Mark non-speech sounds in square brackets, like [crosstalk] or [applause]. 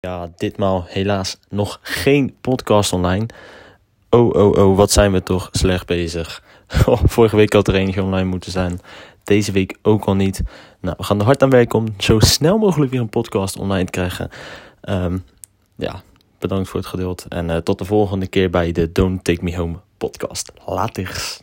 Ja, ditmaal helaas nog geen podcast online. Oh, oh, oh, wat zijn we toch slecht bezig. [laughs] Oh, vorige week had er eentje online moeten zijn. Deze week ook al niet. Nou, we gaan er hard aan werken om zo snel mogelijk weer een podcast online te krijgen. Ehm, ja, bedankt voor het geduld. En uh, tot de volgende keer bij de Don't Take Me Home podcast. Laters.